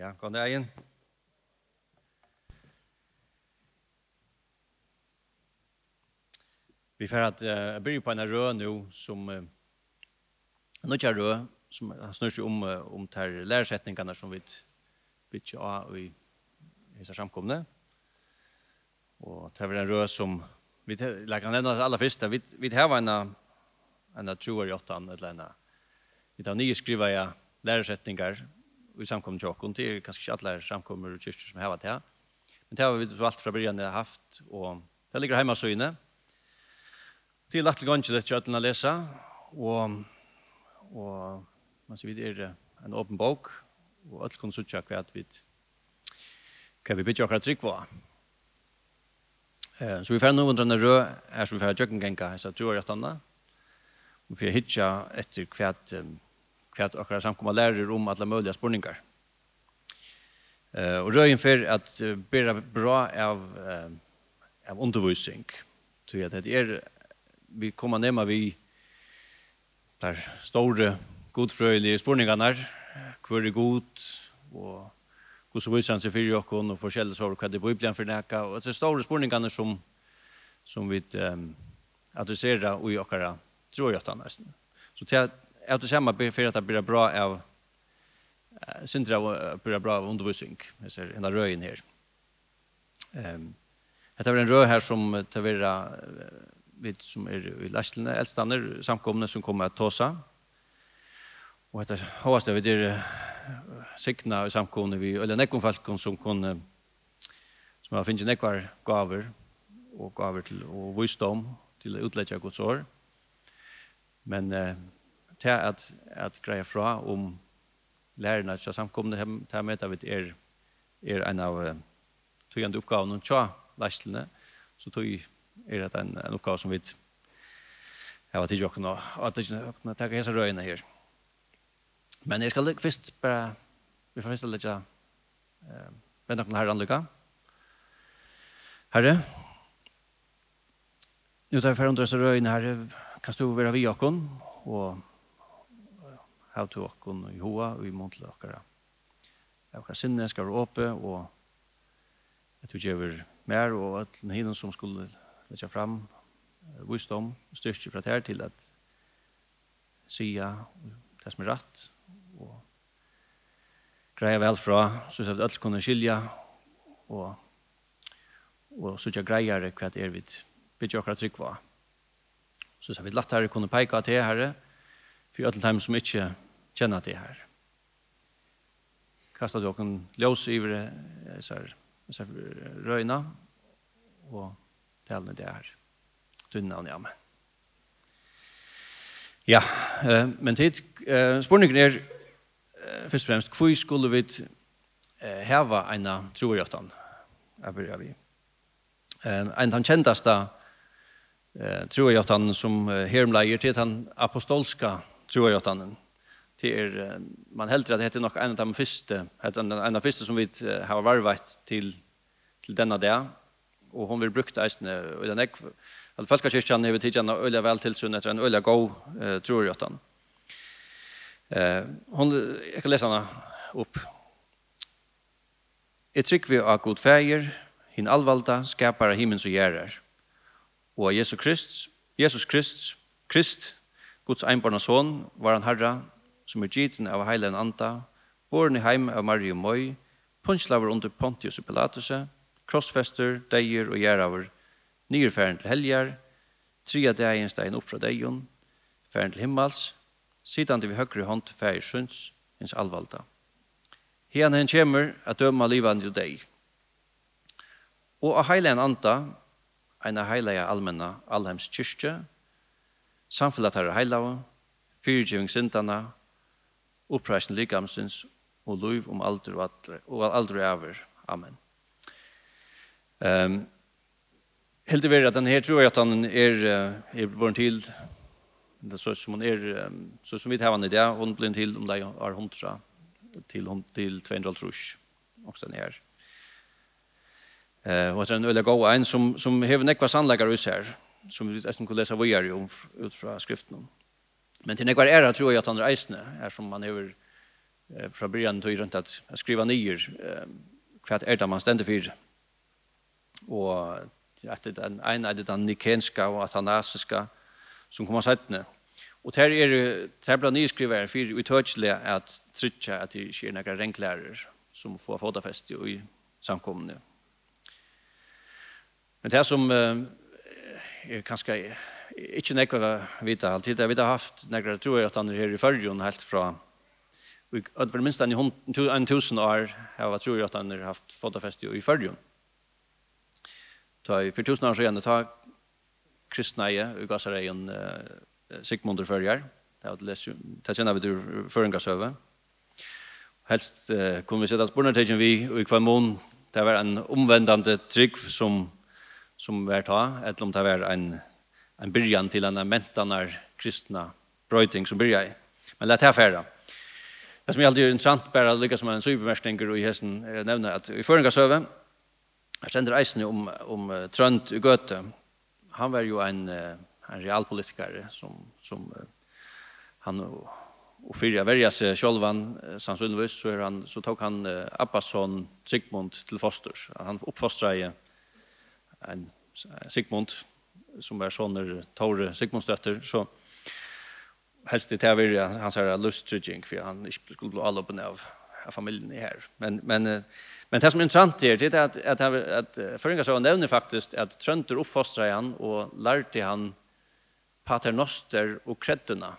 Ja, kom deg inn. Vi får at jeg uh, blir på en rød nå som uh, nå ikke er rød, som snur seg om, uh, om ter læresetningene som vi bytter av i disse samkomne. Og det er en rød som vi lager kan nevne aller første, vi, vi har en en troer i åttan, eller en vi tar nye skriver jeg lærersetninger i samkommet til Det er kanskje ikke alle samkommer og kyrkjer som har vært her. Men det har vi valgt fra begynnelsen har haft, og det ligger hjemme søgne. Det er lagt til gang til det kjøttene å lese, og, og man sier vi er en åpen bok, og alt kan søtja hva vi hva vi bygger akkurat trygg var. Så vi får nå under denne rød, her som vi får gjøkken genka, så tror jeg at han da. Vi får hitja etter hva hva akkurat samkomma lærer om alle mulige spurningar. Uh, og røyen for at uh, bera bra av, uh, av undervisning. Så at det er, vi kommer nema vi der store godfrøyelige spurningene hvor er god og hvordan viser han seg fyrir jokken og forskjellig så hva det er Bibelen for nekka og det er store spurningene som som vi um, adresserer i okkara trojata nesten. Så til at det samme for at det blir bra av synder syndra blir bra av undervisning. Jeg ser en av røyen her. Um, det er en rød her som tavera vi som er i lastene, eldstander, samkomne som kommer at tåsa. Og hetta håast vi det sikna i samkomne vi, eller nekkon folk som kunne som har finnst nekkvar gaver og gaver til og visdom til utleggja Guds år. Men eh, til at, at greie fra om lærerne til samkomne hem, til med at er, er en av uh, tøyende oppgavene til lærerne, så tog er det en, en oppgave som vi har til jokken, og at det ikke kan takke hese røyene her. Men jeg skal først bare, vi får først litt uh, vende noen herre anlykka. Herre, nu tar jeg for andre røyene, herre, kan du være vi jokken, og av til åkken i hoa og i mån til åkere. Åkere sinne skal være åpe, og jeg at jeg vil mer, og at hinen som skulle lette fram visdom, styrke fra det til at sia det som er rett, og greia vel fra, så at alt kunne skilja, og, og så ikke greier hva det er vi bygger åkere trygg var. Så at vi latt herre kunne peika til herre, för alla dem som inte känner det här. her. Kastet dere en ljøs i röjna och talene det her. Tunne navn, ja, men. Ja, men tid, spørningen er først og fremst, hvor skulle vi heva eina troerjøttan? Jeg bør vi. En av den kjenteste troerjøttan som herumleier til den apostolska tror jag att han till er, man helt rätt heter nog en av de första en av de första som vi har varvat till till denna dag. Och hon vill brukt eisne och den ek att falska kyrkan har tidigt en öliga väl till sunnet en öliga go tror jag att han eh hon jag kan läsa henne upp. Et trykk vi av god feir, hin alvalda, skapar av himmens og gjerrar. Og Jesus Kristus, Jesus Kristus, Krist, Guds einbarna son var han herra, som er giten av heilen anda, boren i heim av Marie Møy, punslaver under Pontius og Pilatus, krossfester, deier og gjeraver, nyrfæren til helger, tria degen stein opp fra deion, færen til himmels, sidan til vi høyre hånd færi syns, hins alvalda. Hian hen kjemur at døma livan til deg. Og a heilen anda, av heilega allmenna allheims kyrkje, samfunnet her heilav, fyrtjøving syndana, oppreisen likamsins og lov om alder og alder, og alder og over. Amen. Um, helt i verre at den her tror jeg at han er, er vår til, det er så som han er, så som vi tar han i det, hun blir til om det er hundra, til, til 200 trus, også den her. Uh, og det er en veldig god en som, som hever nekva sannleggere ut her, som vi nesten kunne lese videre om ut fra skriften. Men til nekvar æra tror jeg at han er eisne, som man hever eh, fra byrjan tog rundt at skriva nyer, eh, hva er det man stender for. Og at det er en er det den nikenska og atanasiska som kommer settene. Og her er det blant nyskrivere for utøtselig at trytja at det sker några nekvar renklærer som får fotafest i samkomne. Men det som eh, er kanskje ikke nekva vita alltid. Jeg vet har haft nekva tror jeg at han er her i fyrrjon helt fra og for minst en, en tusen år har jeg tror at han har haft fotofest i fyrrjon. For tusen år så gjerne ta kristneie i Gassareien uh, Sigmundur fyrrjar. Det er kjenner vi til føringasøve. Helst uh, kunne vi sette at spørnetegjen vi i hver mån det var en omvendande trygg som som var ta, eller om det var en, en byrjan til en mentanar kristna brøyting som byrja i. Men lett her færa. Det som er alltid interessant, bare lykka som en supermerskninger i hesten, er å nevne at i føringasøve, jeg kjenner eisen om, om uh, Trønd i Gøte, han var jo en, uh, en realpolitiker som, som uh, han og fyrir a verja seg sjálvan sannsynligvis så, er han, så tok han Abbasson Sigmund til fosters. Han oppfostra i en Sigmund, som var sånne Tore Sigmundsdøtter, så helst det her han hans her lustrygging, for han ikke skulle bli alloppen av, av familien her. Men, men, men det som er interessant her, det er at, at, at, at så nevner faktisk at Trønder oppfostret han og lærte han paternoster og kreddene.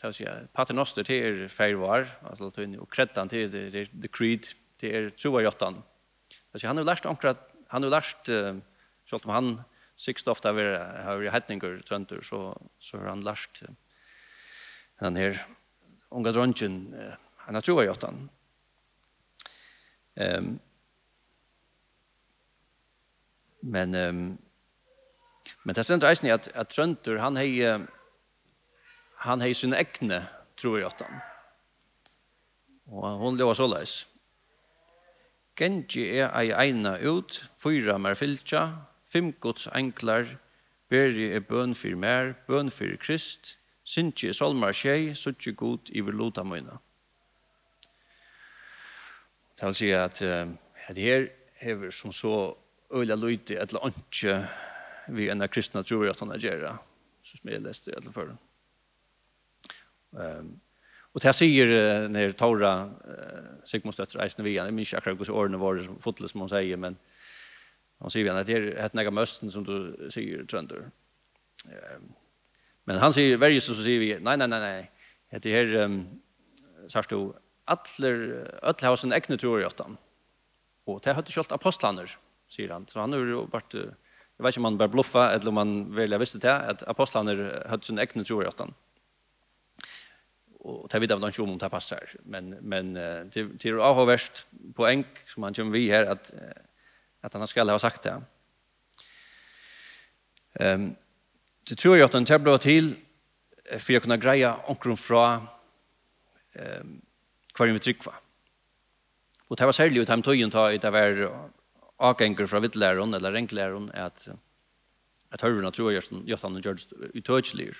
Det vil si, paternoster til er feirvar, altså, og kreddene til er the creed, til er troajottan. Det vil si, han har lært omkring, han har lært uh, Selv om han sykst ofte har vært hetninger trønder, så, så har han lært den her unga drøntjen, han har troet i åttan. Um, men um, men det er eisen i at, at Trøntur han hei han hei sin egne troer i åttan. Og hun lever så leis. Genji er ei eina ut, fyra mer fylkja, fem gods enklar, beri er bøn fyrir mer, bøn fyrir krist, sinti solmar tjei, suttje god iver lota møyna. Det vil si at det her hever som så øyla løyti etla antje vi enn kristna tror at han er gjerra, som jeg leste etla før. Um, Og det sier uh, när Tora uh, Sigmundsdötter eisen vi, jeg minns ikke akkurat hur årene var som som hun sier, men Han sier igjen, det er hett nega møsten som du sier, trønder. Men han sier, verje så sier vi, nei, nei, nei, nei, det er her, um, sørst du, atler, atler har sin egne tror i åttan. Og det har ikke apostlaner, sier han. Så han har jo vært, jeg vet ikke om han bare bluffa, eller om han vel, visste det, at apostlaner har sin egne tror i åttan. Og det vet jeg ikke om det passer, men, men det, å ha vært poeng som han kommer vi her, at att han skulle ha sagt det. Ehm um, det tror jag att han tabblå till för att kunna greja omkring från ehm um, kvar med tryckva. Och det var särskilt ut han tog ju ta i det var avgänger från vittläraren eller renkläron att att hörrarna tror jag att han gjorde utöjtligare.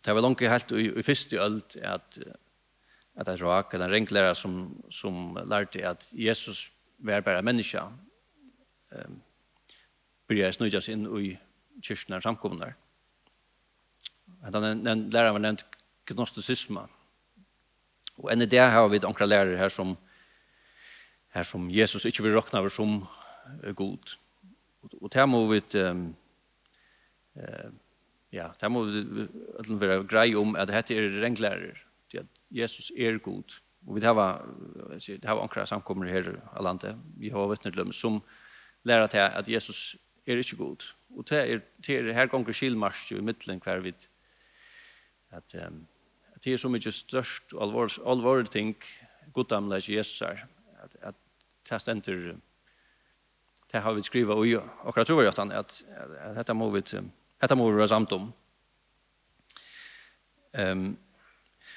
Det var långt helt i, i första ölt att att det var en renklära som, som lärde att Jesus var bara människa eh, började snudja sig in i kyrkna och samkommunar. Den läraren var nevnt gnosticisma. Och enn i det har vi några lärare här som här som Jesus inte vill räkna över som god. Och det må vi um, uh, ja, det må vi være grei om att det renglærer. är at Jesus är god. Og vi har det har ankra samkommer her i landet. Vi har vittnet dem som lærer til at Jesus er ikke god. Og det er, det er her gonger skilmars i middelen hver vid at, um, at det er så mye størst og alvor, alvor ting godamle til Jesus er at, at det stender det har vi skriva og jo akkurat tror jeg at, at, at, at dette må vi dette må vi være samt om. Um,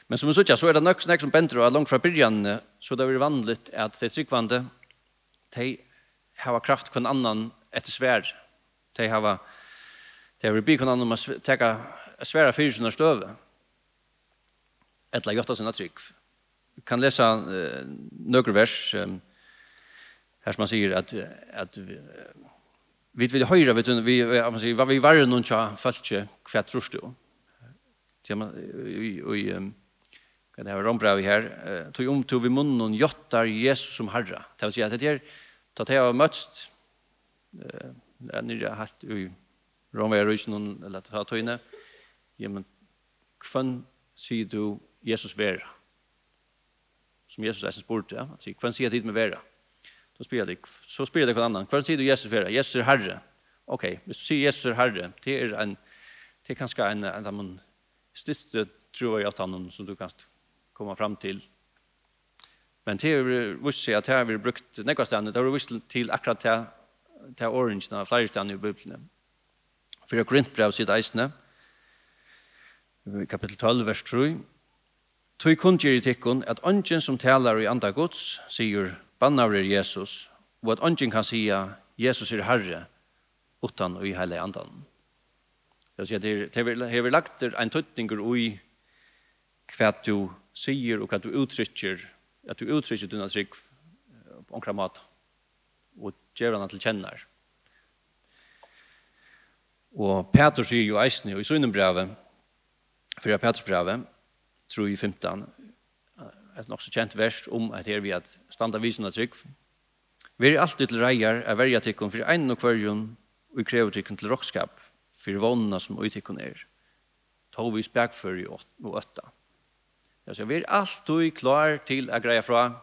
Men som vi sier, så er det nok snakk som bender, og langt fra byrjan, så det er vanligt at de tryggvande, de har kraft kun annan etter svær. De har de har bygd kun annan om å teka sværa fyrsina støve. Etla jotta sina trygg. Vi kan lesa uh, nøkker vers, um, her som han sier at, at vi, vi vil høyre, vet du, vi, man sier, hva vi var noen tja falskje, hva tror du? Og i, kan det här rombra vi här tog om tog vi munnen och jottar Jesus som herra det vill säga att det är att det har mötts eh när jag hast i rombra rysen eller att ta inne ja men kvann sier du Jesus vera som Jesus är spurt ja så kvann sier tid med vera då spyr jeg så spelar det kvann annan kvann sier du Jesus vera Jesus er herre Ok, okay. så sier Jesus er herre det er en det er kanskje en en man stist tror jag at han som du kan komma fram til. Men det har visst sig att här vi brukt nekva ställen. Det har vist til akkurat till, till orangerna, flere ställen i Bibelen. For jeg jag brev sitt eisene, kapitel 12, vers 3. Tui kundgjer i tikkun at ongen som talar i anda gods sier bannar er Jesus, og at ongen kan sia Jesus er herre utan og i heile andan. Jag säger det har lagt en tuttningur ui kvært du sier og hva du uttrykker, at du uttrykker dina trygg på omkring mat og gjør han til kjenner. Og Peter sier jo og i sønnen brevet, fyrir Peters brevet, tror i 15, et nok så kjent vers om at her vi at standa visen av trygg. Vi er alltid til reier av verja tikkun for ein og kvarjon og krever tikkun til rockskap for vannene som uttikkun er. Ta vi spekfører og åtta. Så vi är alltid klar till att greja från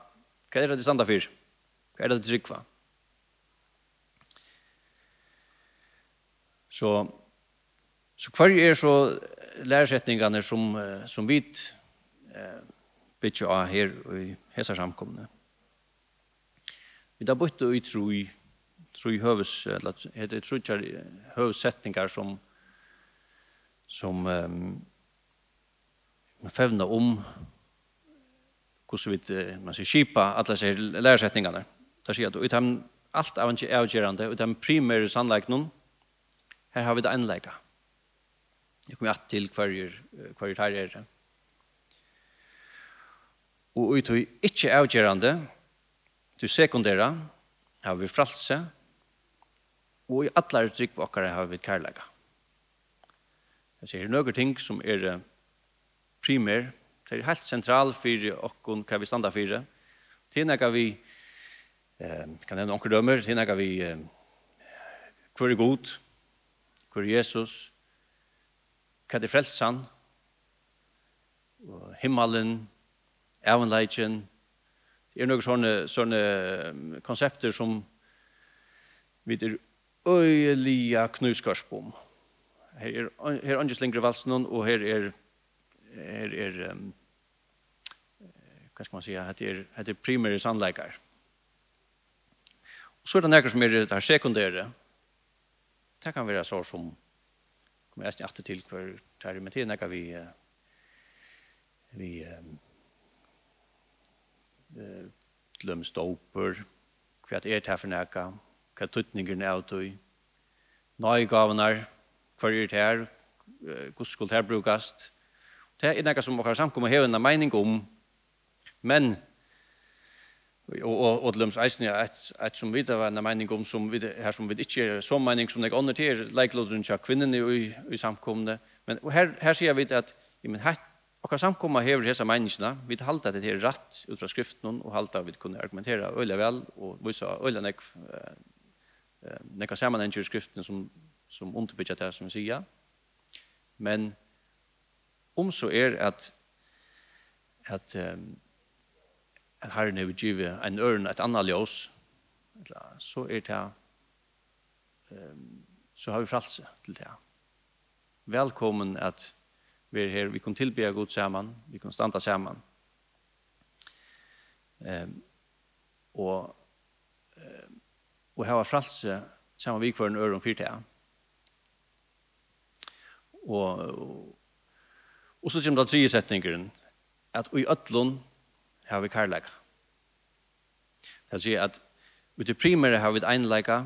Hva er det det standa for? Hva er det det for? Så så kvar är så læresetningene som som vi eh bitju är här i hesa samkomne. Vi där bytte ut tro i tro i hövs eller heter det tro i hövsättningar som som um, fevna om hvordan vi man ska skipa alla sig lärsättningarna. Där ser jag ut utan allt av en avgörande utan primär sannolikt sannleikene, har vi det enleika. Jag kommer att till hver hver här är det. Og ut og ikke avgjørende, du sekundæra, har vi fralse, og i alle trygg for dere har vi kærleika. Jeg sier, noen ting som er primær, det er helt sentral for okkon hva vi standa for. Til nekka vi, eh, kan nevne onker dømmer, til nekka vi eh, hvor er god, hvor er Jesus, hva er frelsan, himmelen, evenleitjen, det er noen sånne, sånne konsepter som vi er øyelige knuskarsbom. på. Her er, her er andre slingre valsen, og her er är är um, vad ska man säga at det är det det primära sannlikar. Och så är det några som är det här sekundära. Det kan vara så som kommer jag snart till för där med tiden kan vi vi eh glömstoper kvært er det her for nækka, hva tuttningen er ut i, nøygavenar, for er det her, hvordan skulle det her brukast, Det er noe som dere samkommer har en mening om, men og og og lums eisen er et, et som vi har en mening om, som vi, her sum vit ikki so meining sum nei ånder til like lodrun cha kvinnen i i samkomne men her her ser vi at i men Och kan samkomma hevur hesa människorna. Vi halda at det er rätt ut frá skriftunum og halda vi kunnu argumentera øyla vel og neka samman nei nei skriften som, som sum sum här som vi säger. men om så er at at um, at herren hever givet en ørn et annet ljøs, så er det um, så har vi fralse til det. Velkommen at vi er her, vi kan tilbe god sammen, vi kan standa sammen. Um, og um, og hava fralse sammen vi kvar en ørn fyrt det. Og, og Og så kommer det tredje setningen, at i øtlån har vi karlæka. Det vil si at i det primære har vi einleika,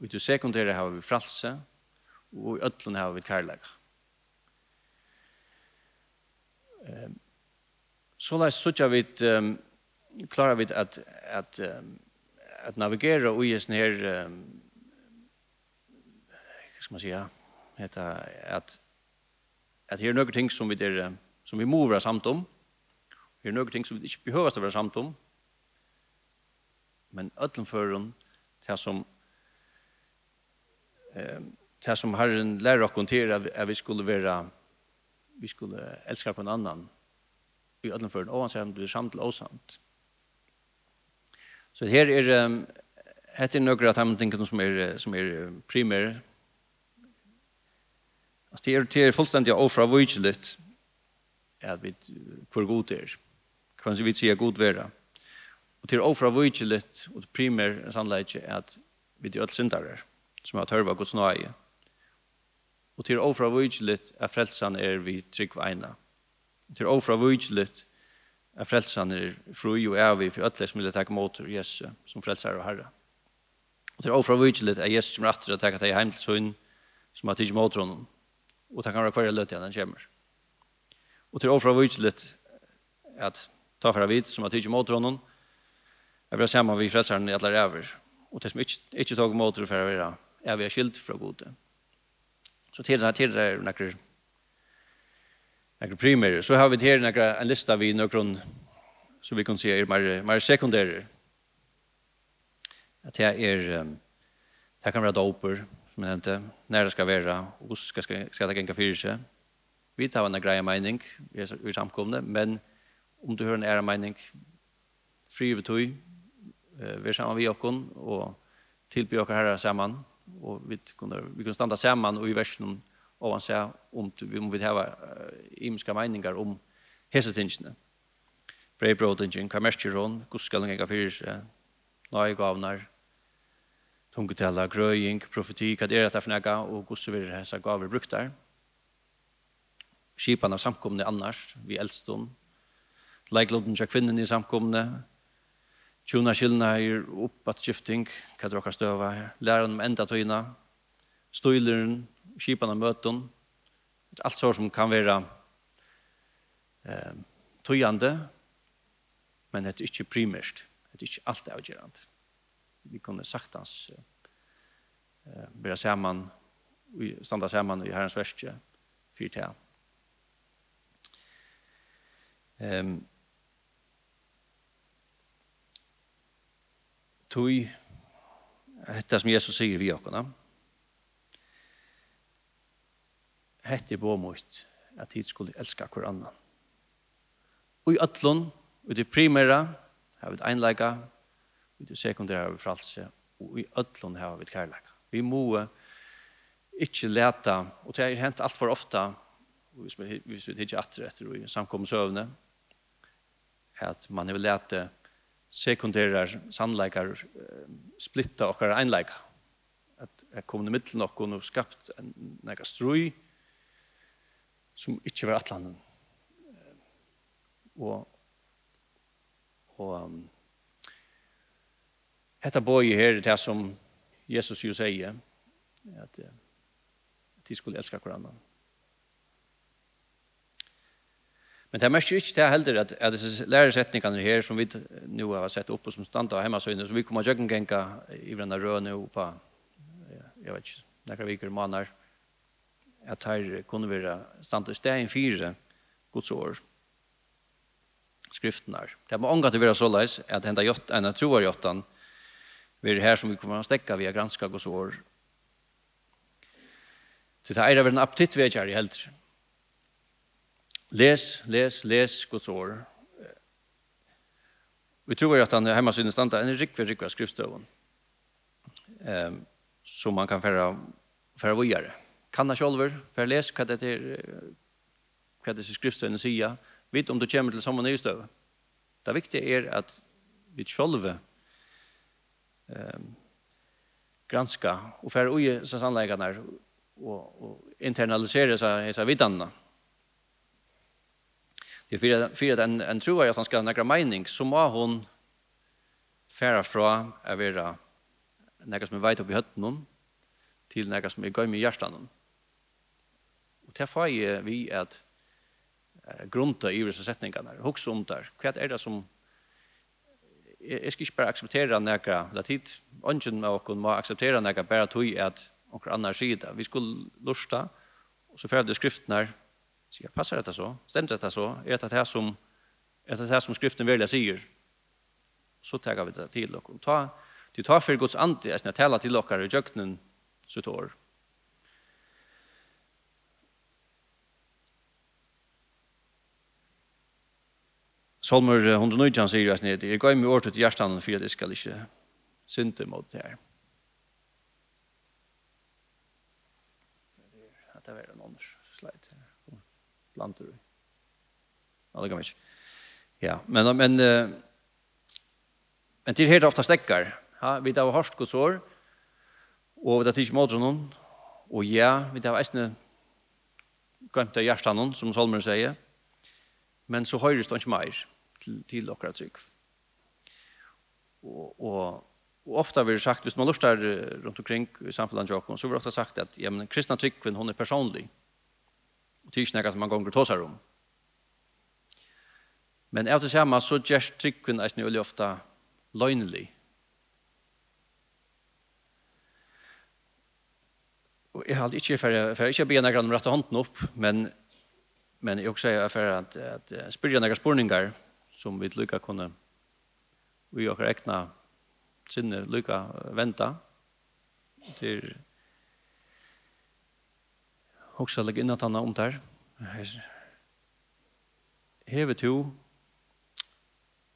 i det sekundære har vi fralse, og i øtlån har vi karlæka. Så la oss sutja vi um, klarar vi at, at, um, at navigera og i sånne her um, hva skal man sier, at at her er noen ting som vi, der, som vi må være samt om, her er noen ting som vi ikke behøver å være samt om, men ødlen føren, det som eh, det som Herren lærer oss til at vi skulle være vi skulle älska på en annan i ödlen för och han säger du är samt eller osamt. Så här är um, Hetta er några av de som är, som är primär Alltså det är det är fullständigt ofra vigilit att vi för god är. Kan vi se god vara. Och till ofra vigilit och primär sannolikt är att vi det alla syndare som har törva Guds nåde. Och till ofra vigilit är frälsan är vi trygg vina. Och till ofra vigilit är frälsan är fru och är vi för alla som vill ta emot Jesus som frälsare och herre. Och till ofra vigilit är Jesus som rätter att ta dig hem till sin som har tidigt mot honom og det kan være hver løt igjen den kommer. Og til overfra var litt, at ta fra vidt som har tidsi mot honom, jeg vil sammen vi fredsaren i alle ræver, og til som ikke, ikke tog mot for å være, er vi skilt fra gode. Så til denne tiden er nekker nekker primære. Så har vi til nekker en lista vi nøkron, så vi kan se er mer, mer sekundære. At det er, det kan være doper, som jeg nevnte, når det skal være, og hvordan skal, skal, skal det gjenge fyrir seg. Vi tar en greie mening i, i samkomne, men om du hører en ære mening, fri vi tog, vi er sammen vi okken, og tilby okker herre sammen, og vi kunne, vi kunne standa sammen og i versen og han sier om, om vi ha imiske meninger om hese tingene. Breibrodingen, hva mest gjør hun, hvordan skal den gjenge fyrir seg, nøye gavnar, tungetala, grøying, profeti, hva er dette for nega, og hvordan vil disse gaver brukt der. Skipan av samkomne annars, vi eldstånd, leikloden til kvinnen i samkomne, tjona skyldene her, oppatskifting, hva dere støva her, Læren om enda tøyna, støyleren, skipan av møten, alt så som kan være eh, tøyande, men det er ikke primært, det er ikke alt avgjørende vi kunde saktans eh, börja samman vi standa samman i Herrens värste för det. Ehm tui hetta som Jesus sier vi okkurna. Hetta er bomutt at hit skulle elska kvar annan. Og i ötlun, og det primära, har vi einleika, vi til sekundære har vi fralse, og i ødlån har vi kærleik. Vi må ikke leta, og det har hent alt for ofta, hvis vi, hvis vi ikke atter etter i samkommensøvne, at man har leta sekundære sannleikar splitta okkar einleika. At jeg kom i middelen okkar og skapt en nega strøy som ikke var atlanen. Og, og um, Hetta boi her det som Jesus ju säger att de skulle älska hverandre. Men det mest ikke det heller at, at disse læresetningene her som vi nu har sett opp og som standa hjemme søgne, så vi kommer til å gjenge i hverandre røde nå på, jeg vet ikke, nekker viker og måneder, at her kunne vi standa i stedet i fire gods år, skriftene her. Det må omgå til å være så leis at henta en av troer jottan, Vi er her som vi kommer å stekke via granska og sår. Til det er det en appetitt vi er i helter. Les, les, les Guds år. Vi tror at han er hjemme sin stand, en rikve, rikve skriftstøven, Um, som man kan färra, färra vågjere. Kan han selv, färra les hva det er, hva det er skriftstøvene sier, Vet om du kommer til samme nye nystöv. Det viktige er at vi selv ehm granska og fære ui när och och internalisera så här så vidanna. Det för för att en, en tror at han ska några mening meining, så må hun fære fra är vara några som er veit oppi høtten hon, till några som är gå med hjärtan hon. Och det får jeg vi att grunta i visse setningene her, hokse om där. hva er det som jeg skal ikke bare akseptere nekka, la tid, ønsken av okken må akseptere nekka bare tog at onker annar sida. Vi skulle lusta, og så fyrir skriften her, sier, passer dette så? Stemmer dette så? Er det här som, er det här som skriften velja sier? Så tar vi det til och Ta, til ta for Guds ande, jeg snakker tala til okker i jøkkenen, så tar Salmer 119 sier at snedet, jeg gav meg året til hjertan for at jeg skal ikke synte mot det her. Det er en annen slide her. Planter du? Ja, det kan vi ikke. Ja, men, men, men til helt ofta stekkar. Ja, vi tar harsk og sår, og vi tar tids mot noen, og ja, vi tar eisne gøymte hjertan som Salmer sier, men så høyres det ikke mer. Ja til, til okra trygg. Og, og, og ofta vi sagt, hvis man lustar rundt omkring i samfunnet Jakob, så vi ofta sagt at ja, men, kristna tryggven, hon er personlig. Og det er ikke som man gonger tåsar om. Men av det samme så gjør tryggven eisen veldig ofta løgnelig. Og jeg har ikke for, for jeg ikke be noen om rette hånden opp, men, men jeg også er for at, at, at spyrir noen spørninger, som vi lykka kunne vi og rekna sinne lykka venta til hoksa legg innan tanna om der hevet jo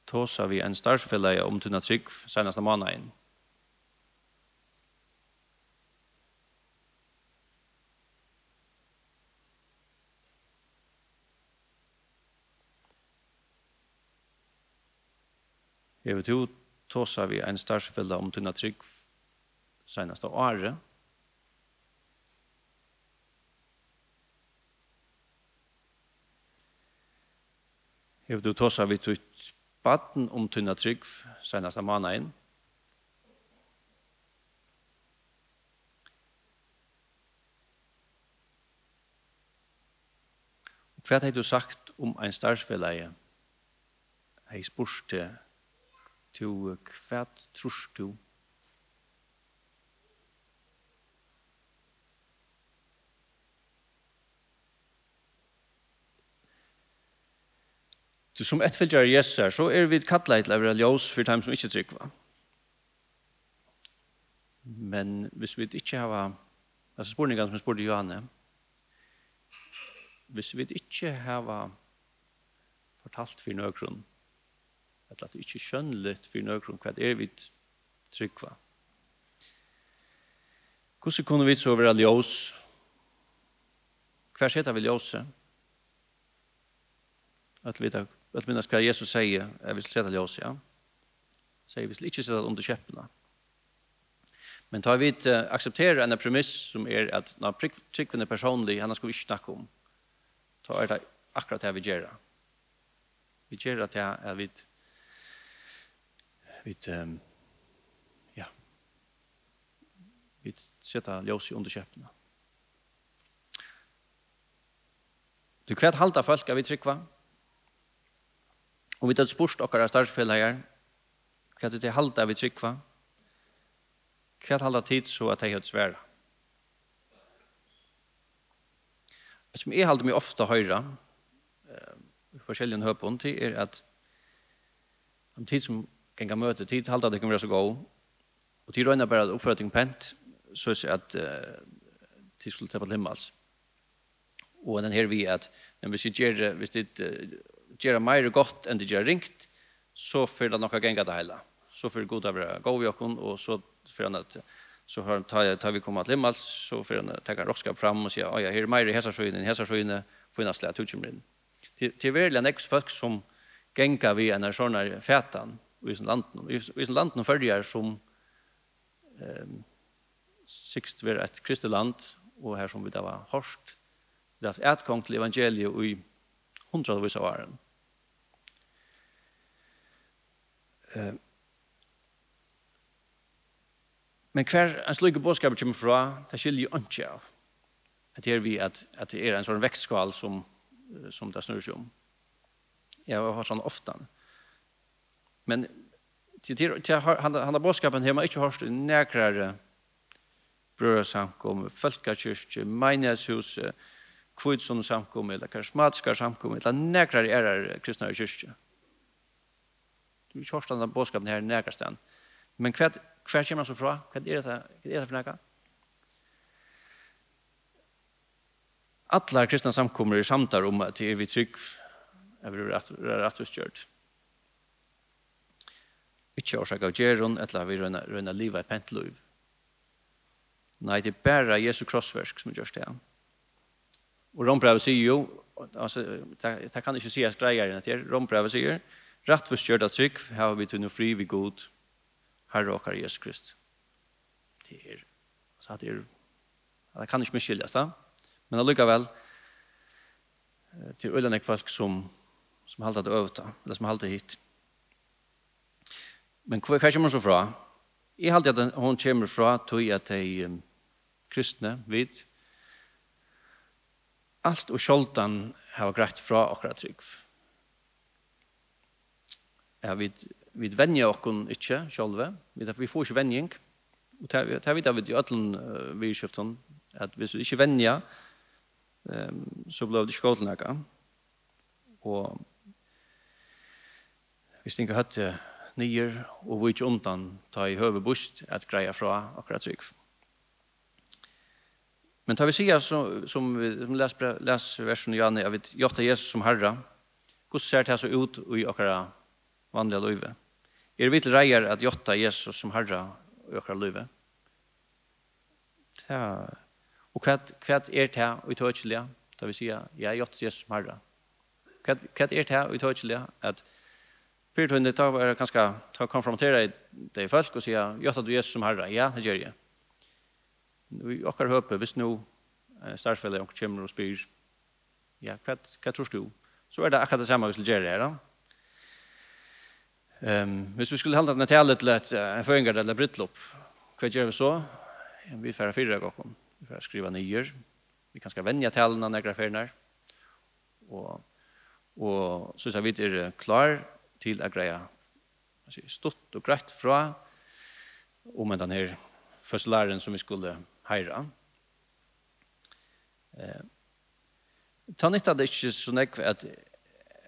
tåsa vi en starsfella om tunna trygg senaste månaden Jeg vet jo, tåsa vi en starsfella om tunna trygg senaste året. Jeg vet jo, tåsa vi tutt baden om tunna trygg senaste månaden. Hva har du sagt om en starsfella? Jeg spurte to kvært trus Du som ett fylgjar Jesus her, så er vi kattla til å være ljós for dem som ikke tryggva. Men hvis vi ikke har, altså spurningan som jeg spurte Johanne, hvis vi ikke har fortalt for nøkron, eller at det ikke skjønner litt for nøkron hva det er vi tryggva. Hvordan kunne vi så være ljøs? Hva skjedde vi ljøse? At vi tar Vet minnes hva Jesus sier, jeg vil sette ljøs, ja. Sier vi skal ikke sette under kjeppene. Men tar vi til å akseptere en premiss som er at når tryggven er personlig, henne skal vi ikke snakke om, ta er det akkurat det vi gjør. Vi gjør at det er vi vi um, ja vi setta ljus i underkjøpene Du kvärt halda folk av vi tryckva. og vi tatt spurst okkar av starfsfellager kvärt du til halda vi tryckva. Kvärt halda tid så at jeg hørt Det som jag halda mig ofta høyra i forskjellige høypånd til er at om tid som gänga møte tid halta det kommer så gå. tid røyna bare bara uppfötting pent så er at uh, tid skulle ta på himmels. Og den her vi at når vi ser hvis det gera mer godt enn det gjør ringt så för det nokka genga det heila. Så för god av gå vi okon og så fyrir han at så har tar tar vi komma till himmels så för att ta roskap fram och säga ja här är mer i hesa in häsar så in finnas lätt utchimrin. Till till verkligen ex folk som gänga vi en sån här fätan i sin land I sin landen følger som um, sikst ett kristet land och här som vi där var harst det är ett kong till evangeliet i hundra av åren. ehm men kvar en slik bådskap kommer fra, det skiljer jo ikke av. Det er vi at, at det er en sånn vekstskal som, som det snur sig om. jag har sån ofte. Men Men til, til, til han, han har bådskapen har inte ikke hørt nærkere brødre samkom, folkekyrkje, menighetshus, kvidsson samkom, eller karismatiska samkom, eller nærkere er kristne kyrkje. Du har ikke boskapen denne bådskapen her nærkere sted. Men hva, hva kommer han så fra? Hva er det, hva er det for nærkere? Alla kristna samkommer i samtar om att det vi trygg, över att rett, rett, rett, rett, ikke årsak av djeren, eller vi røyner livet i penteliv. Nei, det er bare Jesu krossversk som gjørs det. Og Rombrevet sier jo, altså, det kan ikke sies greier enn at det Rombrevet sier, rett for skjørt av trygg, har vi tunne fri vi god, herre og herre Jesus Krist. Det er, altså, det er, det kan ikke miskyldes da, men allikevel, til øyne folk som, som halte det øvete, eller som halte hit. Men hva, hva kommer hun så fra? Jeg halte at hun kommer fra til at de um, kristne, vet alt og sjoldan har greit fra akkurat trygg. Ja, vi, vi venjer oss ikke sjolve, vi, vi får ikke venjing, og det er vi da vi i ødlen uh, vi skiften, at hvis vi ikke venjer, um, så blir det ikke gått Og hvis det ikke høyt nyer og vi ikke undan ta i høve bust at greia fra akkurat trygg. Men tar vi sida som, som vi som les, les versen i Janne, at vi gjør Jesus som herre, hvordan ser det så ut i akkurat vanliga løyve? Er vi til reier at gjør Jesus som herre i akkurat løyve? Ja. Og hva, hva er det og i tøtselige? Tar vi sier, jeg gjør Jesus som herre. Hva, hva er det og i tøtselige at spyrt hun det ta er kanskje ta konfrontera de folk og sier gjør du Jesus som herre ja det gjør jeg vi okkar høpe hvis nå starfelle og kommer og spyr ja hva, hva tror du så er det akkurat det samme vi skulle gjøre her Um, Ehm hvis vi skulle holde denne tale til lätt en føringer eller brittlopp. Vad gör vi så? Vi färra fyra gånger. Vi får skriva nyer. Vi kan skal vänja talene när jeg graferer. Och och så så vi är klar til å greie stått og greit fra om den her første læreren som vi skulle heire. Eh, ta nytt av det ikke så nekv at,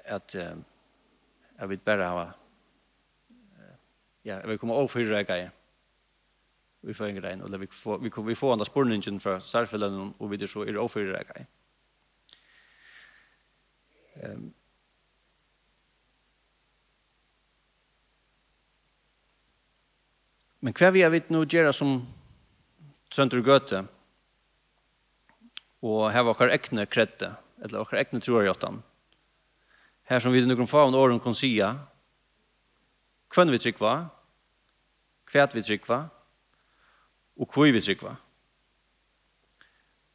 at eh, jeg vil bare ha ja, jeg vil komme over for rekke vi får en grein, eller vi får, vi, vi får andre spurningen fra særfellene, og vi er så er det for rekke. Eh, Men hva vi har vidt nå gjøre som Sønder Gøte og her var okkar ekne kredde, eller okkar ekne troarjottan. Her som vi noen faen åren kan sya, hvem vi trykva, hva vi trykva, og hva vi trykva.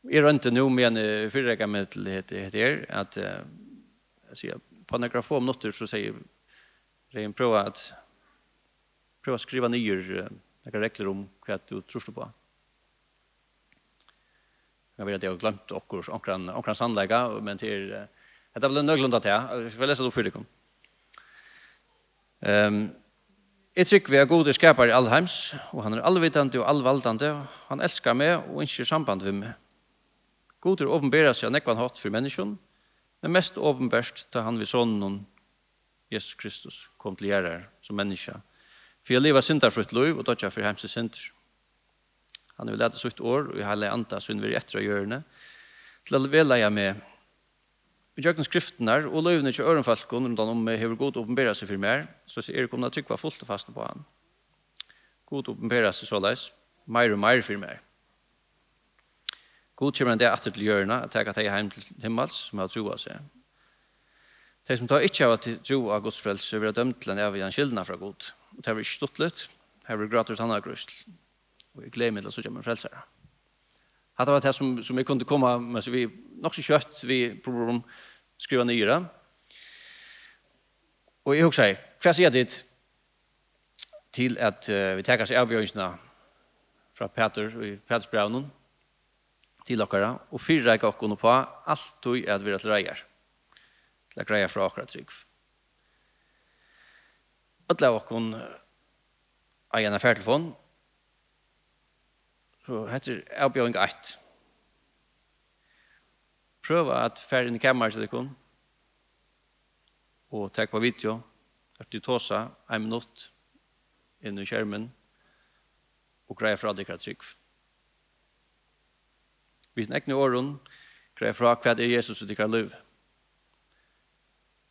Jeg er ikke noe med en fyrrekke med til det heter, at jeg sier, på en graf om notter så sier jeg, prøver at prøve å skrive nye noen regler om hva du tror på. Jeg vet at jeg har glemt omkran sannlegga, men til, dette ble nøglunda til jeg. Jeg skal lese det opp for dere. Um, jeg trykker vi er gode skaper i allheims, og han er allvitande og allvaldande. Han elskar meg og ikke samband med meg. God er åpenbæra seg nekvann hatt for menneskjon, men mest åpenbærst til han vi sånn Jesus Kristus kom til gjerrar som menneskja, For jeg lever syndarfrutt liv, og dødja for hemse synder. Han vil lete sutt år, og jeg har anta synd vi etter å gjøre det. til å vela jeg med i jøkken skriften her, og løyvene ikke ørenfalken, om den om jeg har god åpenbæra seg for mer så er det kommet å trykke fullt og fast på han. God åpenbæra seg så leis, meir og meir for mer. God kommer det etter til hjørnet, at jeg kan ta hjem til himmels, som har troa seg. De som tar ikke av at troa av Guds frelse, vil ha dømt til en evig skildna fra God. Og det har vi ikke stått litt. Her er gratis han har grøst. Og jeg gleder meg til å sitte med frelsere. Hatt var det som, som jeg kunne komme med, så vi nok så kjøtt, vi prøver om skriva nyere. Og jeg husker, hva sier dit til at uh, vi tar seg avgjørelsene fra Peter, i Peters brevnen, til dere, og fyrreik dere på alt du er at vi er til reier. Til å greie fra akkurat trygg alle av okken eier en affærtelefon, så heter avbjøring 1. Prøv at færre inn i kammeret til dere, og takk på video, at du tar seg en minutt inn i skjermen, og greier fra dere trygg. sykv. Vi nekker åren, greier fra hva er Jesus i dere liv,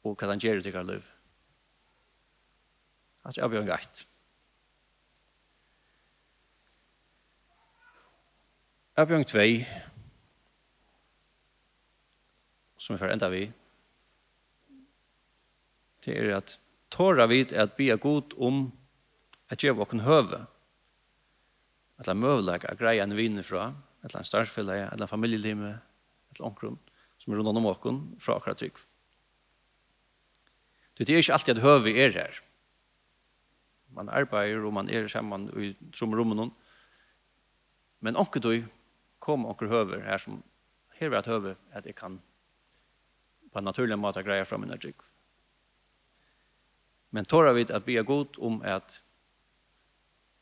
og hva han gjør i dere liv at jeg blir en greit. Jeg blir en tvei, som vi får enda vi, det er at tåra vid er at bia god om at gjøre våken høve, at la møvleg er greia en vinn fra, at la en starsfelle, at la familielime, at la omkron, som er rundt om åken fra akkurat trygg. Det er ikke alltid at høve er her man arbeider, og man er sammen i trommerommen. Men onke du kom onker høver her som her er et høver at jeg kan på en naturlig måte greie fra min trygg. Men tåra vi at vi er god om at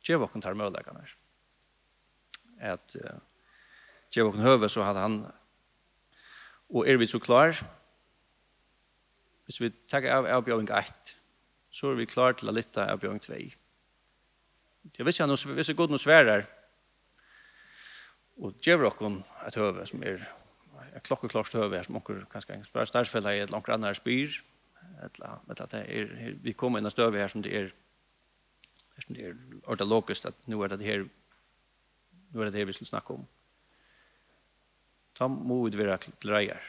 djevokken tar mødleggene her. At uh, djevokken høver så hadde han og er vi så klar hvis vi tar av avbjøring 1 så er vi klare til å lytte av Bjørn 2. Jeg vet ikke om vi er god noe sværer, og gjør dere et høve som er et klokkeklart høve her, som dere kanskje kan spørre størsfellet i et langt annet spyr, eller at det er, vi kommer inn og støve her som det er som det er ordet logisk, at nå er det her nu er det det vi skal snakke om. Ta må vi være til reier.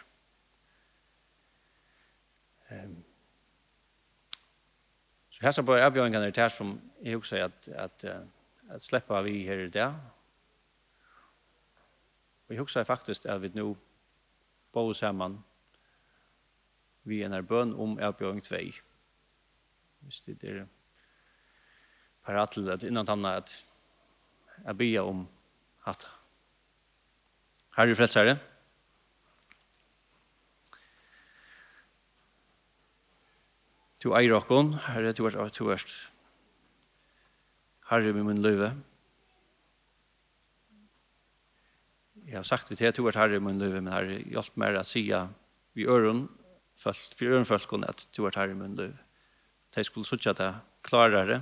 här så börjar avgöringarna det här som jag också säger att, att, att släppa vi här i det. Och jag också faktiskt att vi nu bor samman vi en här bön om avgöring 2. Just det är paratel att innan hamna att jag ber om att Herre frälsare, Du eier okkon, herre, du er to er herre med min løyve. Jeg har sagt vi til at du er herre med min løyve, men herre, hjelp meg å si vi øren, for øren følgen at du er herre med min løyve. De skulle sutja det klarere.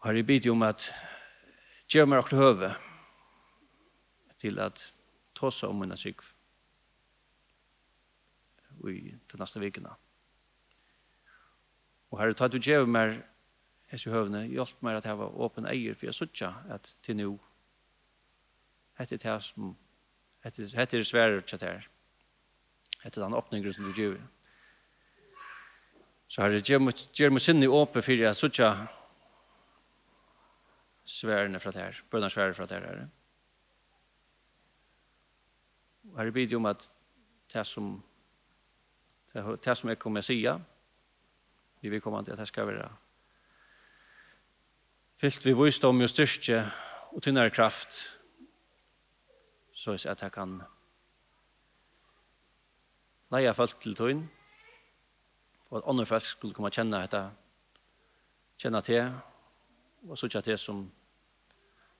Og herre, jeg bidde om at gjør meg akkurat høve til at ta seg om mina sykv i den neste vikene. Amen. Og herre, ta du djev mer hese høvne, hjelp mer at hava åpen eier, for jeg suttja at til nu, hette er det som, hette er det svære tja der, hette den åpningen som du djev. Så herre, djev mot sinne åpen for jeg suttja sværene fra der, bønner svære fra der, herre. Og herre, bidde om at det som, det som jeg kommer å sige, vi vil komme til at det skal være fyllt vi visdom og styrke og tynnere kraft så at jeg kan leie folk til tøyen og at andre folk skulle komme og kjenne dette kjenne til og så til som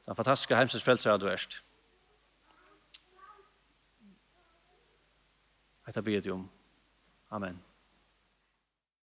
den fantastiske heimsens frelser du erst Dette blir om. Amen.